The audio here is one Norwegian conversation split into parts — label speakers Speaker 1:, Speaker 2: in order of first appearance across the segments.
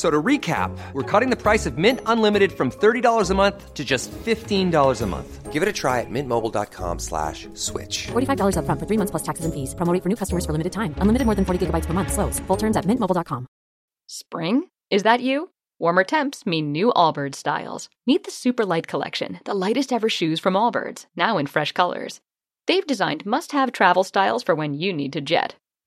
Speaker 1: F- So to recap, we're cutting the price of Mint Unlimited from $30 a month to just $15 a month.
Speaker 2: Give it a try at mintmobile.com slash switch.
Speaker 3: $45 upfront for three months plus taxes and fees. Promo for new customers for limited time. Unlimited more than 40 gigabytes per month. Slows. Full terms at mintmobile.com.
Speaker 4: Spring? Is that you? Warmer temps mean new Allbirds styles. Meet the Super Light Collection, the lightest ever shoes from Allbirds, now in fresh colors. They've designed must have travel styles for when you need to jet.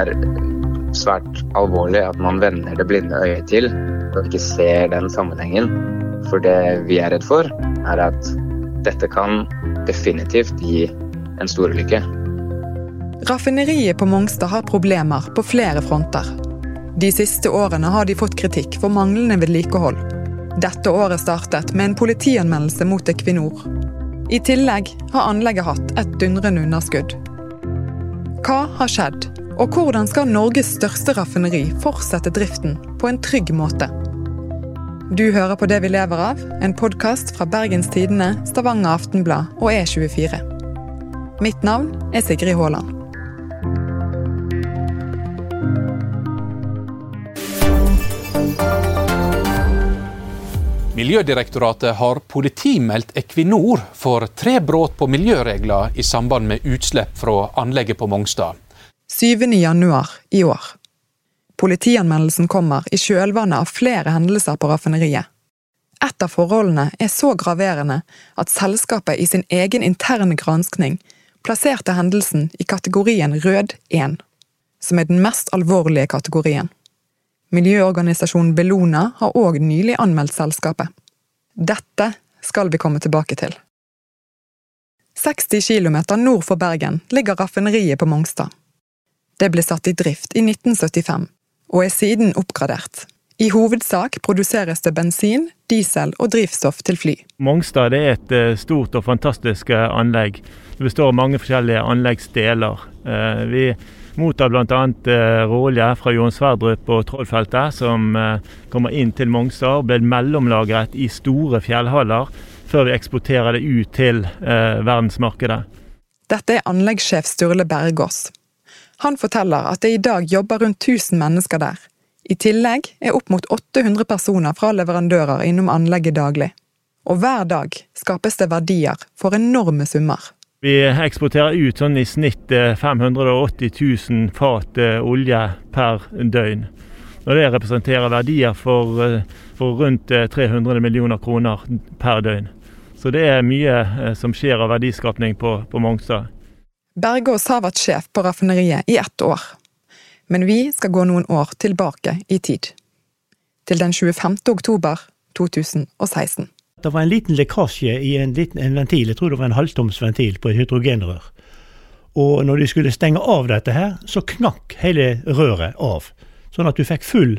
Speaker 5: Er svært alvorlig at man vender det blinde øyet til og ikke ser den sammenhengen. For det vi er redd for, er at dette kan definitivt gi en storulykke.
Speaker 6: Raffineriet på Mongstad har problemer på flere fronter. De siste årene har de fått kritikk for manglende vedlikehold. Dette året startet med en politianmeldelse mot Equinor. I tillegg har anlegget hatt et dundrende underskudd. Hva har skjedd, og hvordan skal Norges største raffineri fortsette driften på en trygg måte? Du hører på Det vi lever av, en podkast fra Bergens Tidende, Stavanger Aftenblad og E24. Mitt navn er Sigrid Haaland.
Speaker 7: Miljødirektoratet har politimeldt Equinor for tre brudd på miljøregler i samband med utslipp fra anlegget på Mongstad.
Speaker 6: 7. januar i år. Politianmeldelsen kommer i kjølvannet av flere hendelser på raffineriet. Et av forholdene er så graverende at selskapet i sin egen interne granskning plasserte hendelsen i kategorien rød 1, som er den mest alvorlige kategorien. Miljøorganisasjonen Bellona har òg nylig anmeldt selskapet. Dette skal vi komme tilbake til. 60 km nord for Bergen ligger raffineriet på Mongstad. Det ble satt i drift i 1975, og er siden oppgradert. I hovedsak produseres det bensin, diesel og drivstoff til fly.
Speaker 8: Mongstad er et eh, stort og fantastisk eh, anlegg. Det består av mange forskjellige anleggsdeler. Eh, Vi mottar bl.a. råolje fra Johan Sverdrup og Trollfeltet, som kommer inn til Mongstad og blir mellomlagret i store fjellhaller før vi eksporterer det ut til verdensmarkedet.
Speaker 6: Dette er anleggssjef Sturle Bergås. Han forteller at det i dag jobber rundt 1000 mennesker der. I tillegg er opp mot 800 personer fra leverandører innom anlegget daglig. Og hver dag skapes det verdier for enorme summer.
Speaker 8: Vi eksporterer ut sånn i snitt eh, 580 000 fat eh, olje per døgn. Og Det representerer verdier for, eh, for rundt eh, 300 millioner kroner per døgn. Så det er mye eh, som skjer av verdiskapning på, på Mongstad.
Speaker 6: Bergås har vært sjef på raffineriet i ett år. Men vi skal gå noen år tilbake i tid. Til den 25. oktober 2016.
Speaker 9: Det var en liten lekkasje i en, liten, en ventil, jeg tror det var en halvtomsventil på et hydrogenrør. Og når de skulle stenge av dette her, så knakk hele røret av. Sånn at du fikk full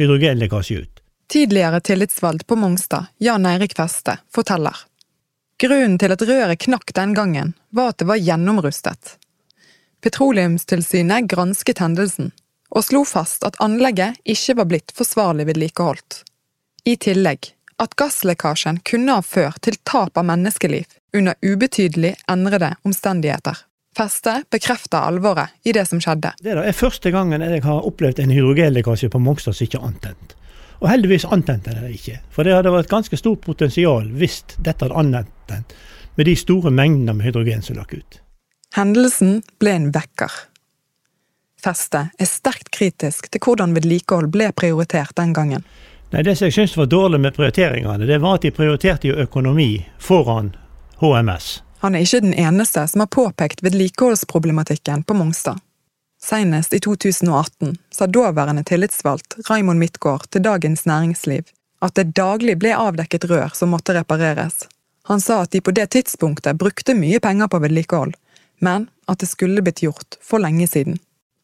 Speaker 9: hydrogenlekkasje ut.
Speaker 6: Tidligere tillitsvalgt på Mongstad, Jan Eirik Feste, forteller. Grunnen til at røret knakk den gangen, var at det var gjennomrustet. Petroleumstilsynet gransket hendelsen, og slo fast at anlegget ikke var blitt forsvarlig vedlikeholdt. I tillegg at gasslekkasjen kunne ha ført til tap av menneskeliv under ubetydelig endrede omstendigheter. Feste bekrefter alvoret i det som skjedde.
Speaker 9: Det er første gangen jeg har opplevd en hydrogenlekkasje på Mongstad som ikke er antent. Og heldigvis antente det ikke. For det hadde vært ganske stort potensial hvis dette hadde antent med de store mengdene med hydrogen som lakk ut.
Speaker 6: Hendelsen ble en vekker. Feste er sterkt kritisk til hvordan vedlikehold ble prioritert den gangen.
Speaker 9: Nei, Det som jeg syns var dårlig med prioriteringene, det var at de prioriterte jo økonomi foran HMS.
Speaker 6: Han er ikke den eneste som har påpekt vedlikeholdsproblematikken på Mongstad. Senest i 2018 sa daværende tillitsvalgt Raimond Midtgaard til Dagens Næringsliv at det daglig ble avdekket rør som måtte repareres. Han sa at de på det tidspunktet brukte mye penger på vedlikehold, men at det skulle blitt gjort for lenge siden.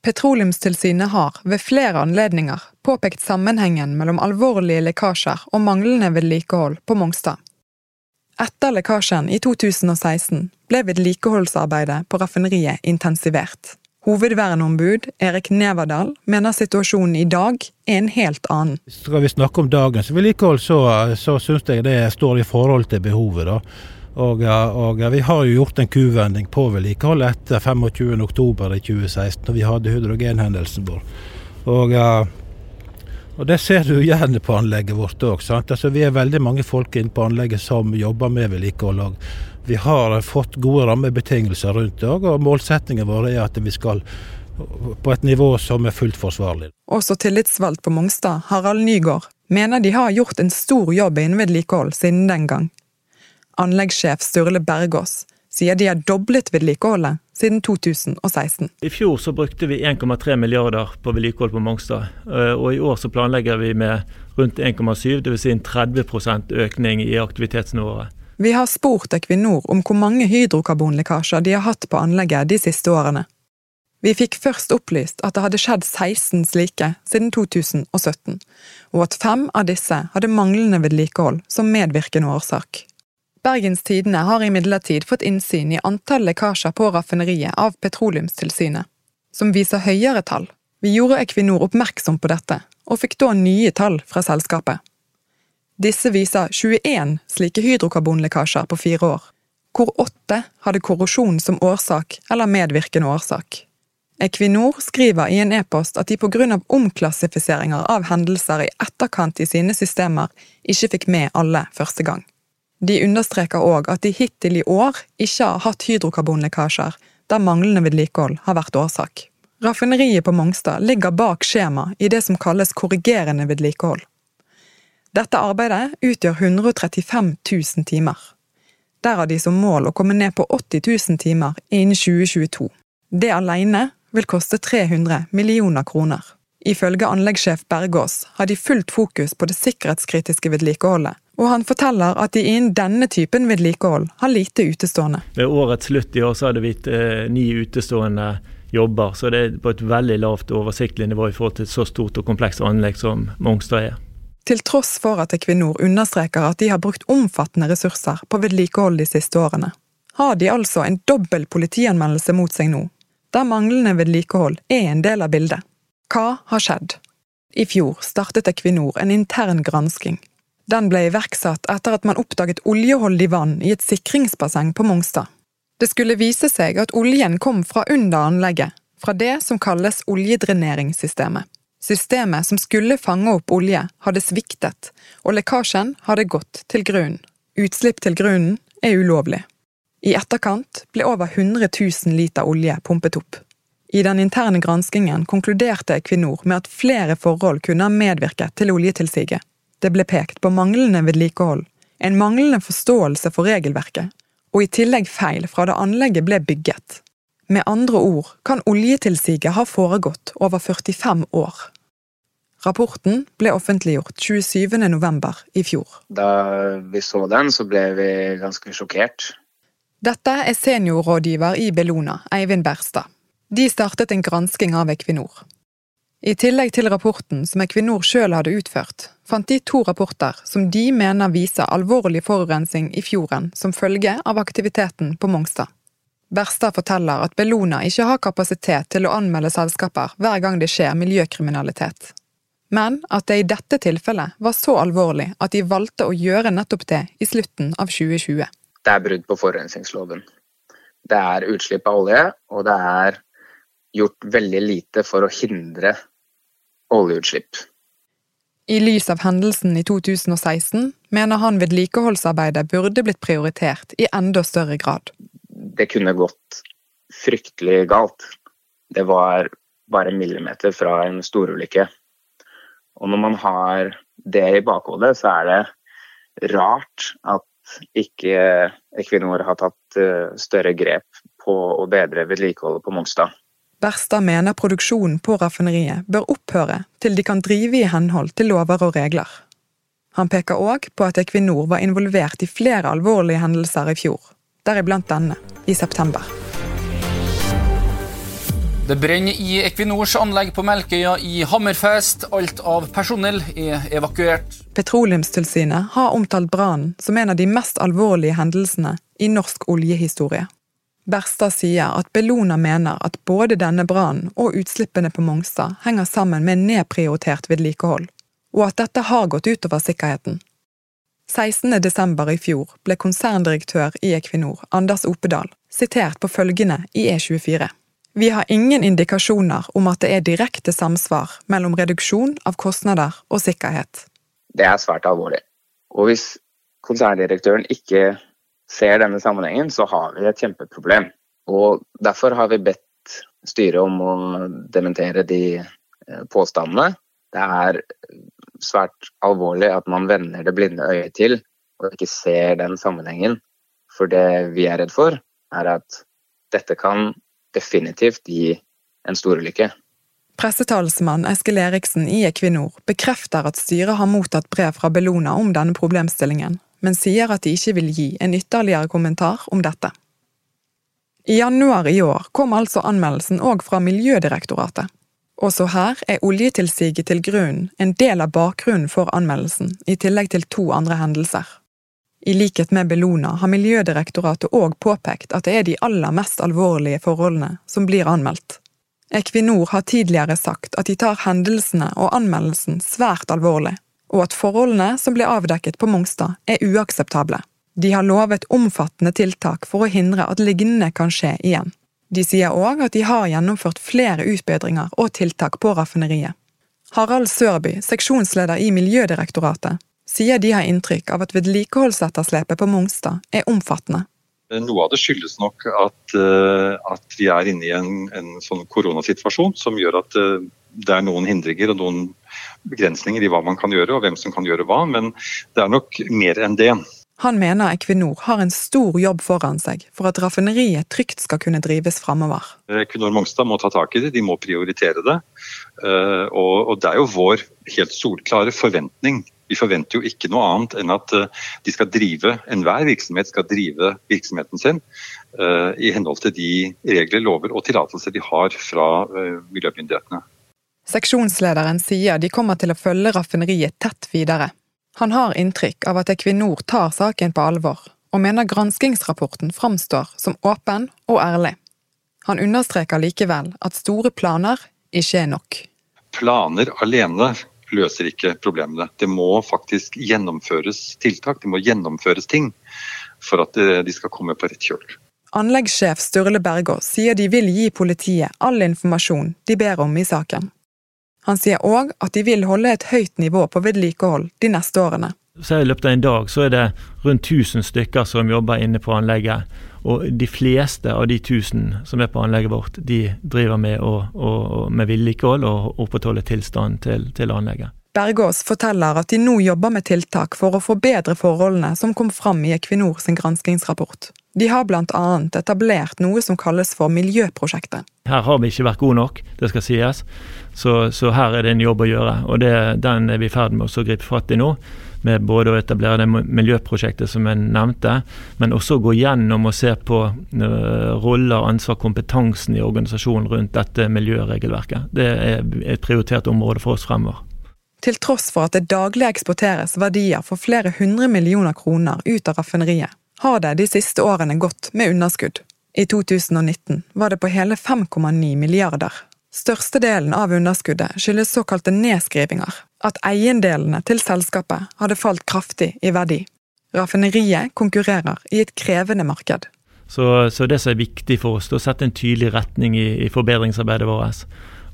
Speaker 6: Petroleumstilsynet har ved flere anledninger påpekt sammenhengen mellom alvorlige lekkasjer og manglende vedlikehold på Mongstad. Etter lekkasjen i 2016 ble vedlikeholdsarbeidet på raffineriet intensivert. Hovedverneombud Erik Neverdal mener situasjonen i dag er en helt annen.
Speaker 10: Skal vi snakke om dagens vedlikehold, så, så syns jeg det står i forhold til behovet. da. Og, og, Vi har jo gjort en kuvending på vedlikehold etter 25.10.2016, da vi hadde hydrogenhendelsen vår. Og, og, Det ser du gjerne på anlegget vårt òg. Altså, vi er veldig mange folk inne på anlegget som jobber med vedlikehold. Vi har fått gode rammebetingelser rundt det òg, og målsettingen vår er at vi skal på et nivå som er fullt forsvarlig.
Speaker 6: Også tillitsvalgt på Mongstad, Harald Nygaard, mener de har gjort en stor jobb innen vedlikehold siden den gang. Anleggssjef Sturle Bergås sier de har doblet vedlikeholdet siden 2016.
Speaker 8: I fjor så brukte vi 1,3 milliarder på vedlikehold på Mongstad. Eh, og i år så planlegger vi med rundt 1,7, dvs. Si en 30% økning i aktivitetsnivået.
Speaker 6: Vi har spurt Equinor om hvor mange hydrokarbonlekkasjer de har hatt på anlegget de siste årene. Vi fikk først opplyst at det hadde skjedd 16 slike siden 2017, og at fem av disse hadde manglende vedlikehold som medvirkende årsak. Bergens Tidende har imidlertid fått innsyn i antall lekkasjer på raffineriet av Petroleumstilsynet, som viser høyere tall. Vi gjorde Equinor oppmerksom på dette, og fikk da nye tall fra selskapet. Disse viser 21 slike hydrokarbonlekkasjer på fire år, hvor åtte hadde korrosjon som årsak eller medvirkende årsak. Equinor skriver i en e-post at de pga. omklassifiseringer av hendelser i etterkant i sine systemer ikke fikk med alle første gang. De understreker òg at de hittil i år ikke har hatt hydrokarbonlekkasjer der manglende vedlikehold har vært årsak. Raffineriet på Mongstad ligger bak skjema i det som kalles korrigerende vedlikehold. Dette arbeidet utgjør 135 000 timer. Der har de som mål å komme ned på 80 000 timer innen 2022. Det alene vil koste 300 millioner kroner. Ifølge anleggssjef Bergås har de fullt fokus på det sikkerhetskritiske vedlikeholdet, og han forteller at de innen denne typen vedlikehold har lite utestående.
Speaker 8: Ved årets slutt i år så hadde vi eh, ni utestående jobber, så det er på et veldig lavt oversiktlig nivå i forhold til et så stort og komplekst anlegg som Mongstad er.
Speaker 6: Til tross for at Equinor understreker at de har brukt omfattende ressurser på vedlikehold de siste årene, har de altså en dobbel politianmeldelse mot seg nå, der manglende vedlikehold er en del av bildet. Hva har skjedd? I fjor startet Equinor en intern gransking den ble iverksatt etter at man oppdaget oljeholdig vann i et sikringsbasseng på Mongstad. Det skulle vise seg at oljen kom fra under anlegget, fra det som kalles oljedreneringssystemet. Systemet som skulle fange opp olje, hadde sviktet, og lekkasjen hadde gått til grunnen. Utslipp til grunnen er ulovlig. I etterkant ble over 100 000 liter olje pumpet opp. I den interne granskingen konkluderte Equinor med at flere forhold kunne ha medvirket til oljetilsiget. Det ble pekt på manglende vedlikehold, en manglende forståelse for regelverket, og i tillegg feil fra da anlegget ble bygget. Med andre ord kan oljetilsiget ha foregått over 45 år. Rapporten ble offentliggjort 27.11. i fjor.
Speaker 5: Da vi så den, så ble vi ganske sjokkert.
Speaker 6: Dette er seniorrådgiver i Bellona, Eivind Berstad. De startet en gransking av Equinor. I tillegg til rapporten som Equinor sjøl hadde utført, fant de to rapporter som de mener viser alvorlig forurensning i fjorden som følge av aktiviteten på Mongstad. Berstad forteller at Bellona ikke har kapasitet til å anmelde selskaper hver gang det skjer miljøkriminalitet. Men at det i dette tilfellet var så alvorlig at de valgte å gjøre nettopp det i slutten av 2020.
Speaker 5: Det er brudd på forurensningsloven. Det er utslipp av olje, og det er gjort veldig lite for å hindre oljeutslipp.
Speaker 6: I lys av hendelsen i 2016 mener han vedlikeholdsarbeidet burde blitt prioritert i enda større grad.
Speaker 5: Det kunne gått fryktelig galt. Det var bare millimeter fra en storulykke. Og når man har det i bakhodet, så er det rart at ikke Equinor har tatt eh, større grep på å bedre vedlikeholdet på Mongstad.
Speaker 6: Berstad mener produksjonen på raffineriet bør opphøre til de kan drive i henhold til lover og regler. Han peker òg på at Equinor var involvert i flere alvorlige hendelser i fjor, deriblant denne, i september.
Speaker 11: Det brenner i Equinors anlegg på Melkøya i Hammerfest. Alt av personell er evakuert.
Speaker 6: Petroleumstilsynet har omtalt brannen som en av de mest alvorlige hendelsene i norsk oljehistorie. Berstad sier at Bellona mener at både denne brannen og utslippene på Mongstad henger sammen med nedprioritert vedlikehold, og at dette har gått utover sikkerheten. 16.12. i fjor ble konserndirektør i Equinor, Anders Opedal, sitert på følgende i E24. Vi har ingen indikasjoner om at det er direkte samsvar mellom reduksjon av kostnader og sikkerhet.
Speaker 5: Det er svært alvorlig. Og hvis konserndirektøren ikke ser denne sammenhengen, så har vi et kjempeproblem. Og Derfor har vi bedt styret om å dementere de eh, påstandene. Det er svært alvorlig at man vender det blinde øyet til og ikke ser den sammenhengen. For det vi er redd for, er at dette kan definitivt gi en storulykke.
Speaker 6: Pressetalsmann Eskil Eriksen i Equinor bekrefter at styret har mottatt brev fra Bellona om denne problemstillingen, men sier at de ikke vil gi en ytterligere kommentar om dette. I januar i år kom altså anmeldelsen òg fra Miljødirektoratet. Også her er oljetilsiget til grunnen en del av bakgrunnen for anmeldelsen, i tillegg til to andre hendelser. I likhet med Bellona har Miljødirektoratet òg påpekt at det er de aller mest alvorlige forholdene som blir anmeldt. Equinor har tidligere sagt at de tar hendelsene og anmeldelsen svært alvorlig, og at forholdene som ble avdekket på Mongstad er uakseptable. De har lovet omfattende tiltak for å hindre at lignende kan skje igjen. De sier òg at de har gjennomført flere utbedringer og tiltak på raffineriet. Harald Sørby, seksjonsleder i Miljødirektoratet, sier de har inntrykk av at vedlikeholdsetterslepet på Mongstad er omfattende.
Speaker 12: Noe av det skyldes nok at, eh, at vi er inne i en, en sånn koronasituasjon som gjør at eh, det er noen hindringer og noen begrensninger i hva man kan gjøre og hvem som kan gjøre hva, men det er nok mer enn det.
Speaker 6: Han mener Equinor har en stor jobb foran seg for at raffineriet trygt skal kunne drives framover.
Speaker 12: Equinor Mongstad må ta tak i det, de må prioritere det. Eh, og det er jo vår helt solklare forventning. Vi forventer jo ikke noe annet enn at eh, de skal drive, enhver virksomhet skal drive virksomheten sin uh, i henhold til de regler, lover og tillatelser de har fra miljømyndighetene.
Speaker 6: Seksjonslederen sier de kommer til å følge raffineriet tett videre. Han har inntrykk av at Equinor tar saken på alvor, og mener granskingsrapporten framstår som åpen og ærlig. Han understreker likevel at store planer ikke er nok.
Speaker 12: Planer alene løser ikke problemene. Det må faktisk gjennomføres tiltak, det må gjennomføres ting for at eh, de skal komme på rett kjøl.
Speaker 6: Anleggssjef Sturle Bergås sier de vil gi politiet all informasjon de ber om i saken. Han sier òg at de vil holde et høyt nivå på vedlikehold de neste årene.
Speaker 8: Så I løpet av en dag så er det rundt 1000 stykker som jobber inne på anlegget. Og de fleste av de 1000 som er på anlegget vårt, de driver med, å, å, med vedlikehold og opprettholder tilstanden til, til anlegget.
Speaker 6: Bergås forteller at de nå jobber med tiltak for å forbedre forholdene som kom fram i Equinor sin granskingsrapport. De har bl.a. etablert noe som kalles for Miljøprosjektet.
Speaker 8: Her har vi ikke vært gode nok, det skal sies. Så, så, her er det en jobb å gjøre, og det, den er vi i ferd med å gripe fatt i nå. Med både å etablere det miljøprosjektet som jeg nevnte, men også gå gjennom og se på uh, roller, ansvar, kompetansen i organisasjonen rundt dette miljøregelverket. Det er et prioritert område for oss fremover.
Speaker 6: Til tross for at det daglig eksporteres verdier for flere hundre millioner kroner ut av raffineriet, har det de siste årene gått med underskudd. I 2019 var det på hele 5,9 milliarder. Størstedelen av underskuddet skyldes såkalte nedskrivinger, at eiendelene til selskapet hadde falt kraftig i verdi. Raffineriet konkurrerer i et krevende marked.
Speaker 8: Så, så det som er viktig for oss, er å sette en tydelig retning i, i forbedringsarbeidet vårt.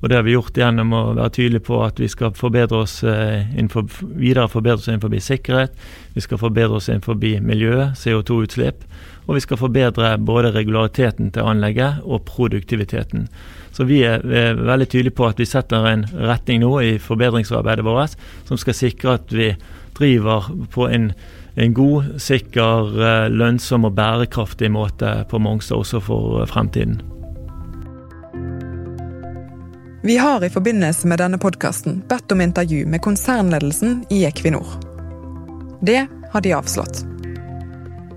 Speaker 8: Og Det har vi gjort gjennom å være tydelige på at vi skal forbedre oss eh, innenfor, videre forbedre oss innenfor sikkerhet, vi skal forbedre oss innenfor miljø, CO2-utslipp, og vi skal forbedre både regulariteten til anlegget og produktiviteten. Så vi er, er, veldig tydelige på at vi setter en retning nå i forbedringsarbeidet vårt som skal sikre at vi driver på en, en god, sikker, eh, lønnsom og bærekraftig måte på Mongstad også for fremtiden.
Speaker 6: Vi har i forbindelse med denne podkasten bedt om intervju med konsernledelsen i Equinor. Det har de avslått.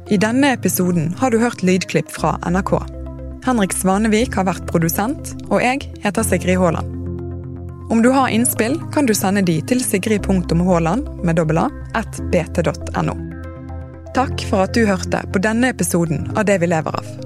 Speaker 6: I denne episoden har du hørt lydklipp fra NRK. Henrik Svanevik har vært produsent, og jeg heter Sigrid Haaland. Om du har innspill, kan du sende de til sigrid.haaland med dobbel a at bt.no. Takk for at du hørte på denne episoden av Det vi lever av.